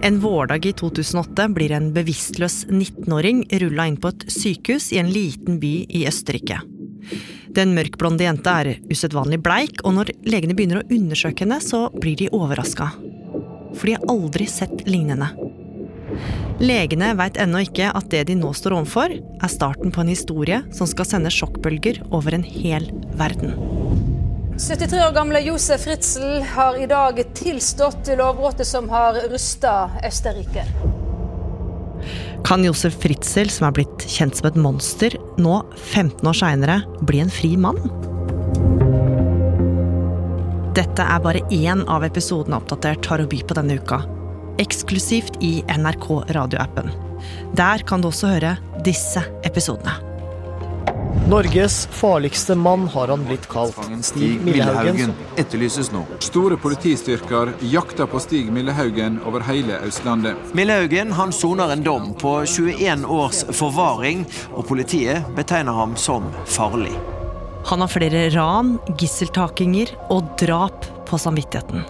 En vårdag i 2008 blir en bevisstløs 19-åring rulla inn på et sykehus i en liten by i Østerrike. Den mørkblonde jenta er usedvanlig bleik, og når legene begynner å undersøke henne, så blir de overraska. For de har aldri sett lignende. Legene veit ennå ikke at det de nå står overfor, er starten på en historie som skal sende sjokkbølger over en hel verden. 73 år gamle Josef Fritzel har i dag tilstått lovbruddet som har rusta Østerrike. Kan Josef Fritzel, som er blitt kjent som et monster, nå 15 år seinere bli en fri mann? Dette er bare én av episodene Oppdatert har å by på denne uka. Eksklusivt i NRK radioappen. Der kan du også høre disse episodene. Norges farligste mann har han blitt kalt. Stig Millehaugen etterlyses nå. Store politistyrker jakter på Stig Millehaugen over hele Østlandet. Millehaugen han soner en dom på 21 års forvaring, og politiet betegner ham som farlig. Han har flere ran, gisseltakinger og drap på samvittigheten.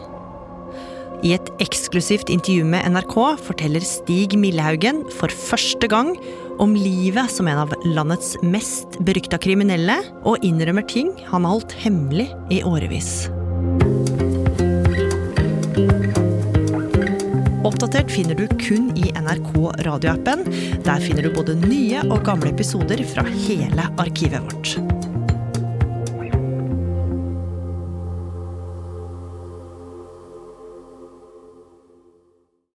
I et eksklusivt intervju med NRK forteller Stig Millehaugen for første gang om livet som en av landets mest berykta kriminelle, og innrømmer ting han har holdt hemmelig i årevis. Oppdatert finner du kun i NRK radioappen. Der finner du både nye og gamle episoder fra hele arkivet vårt.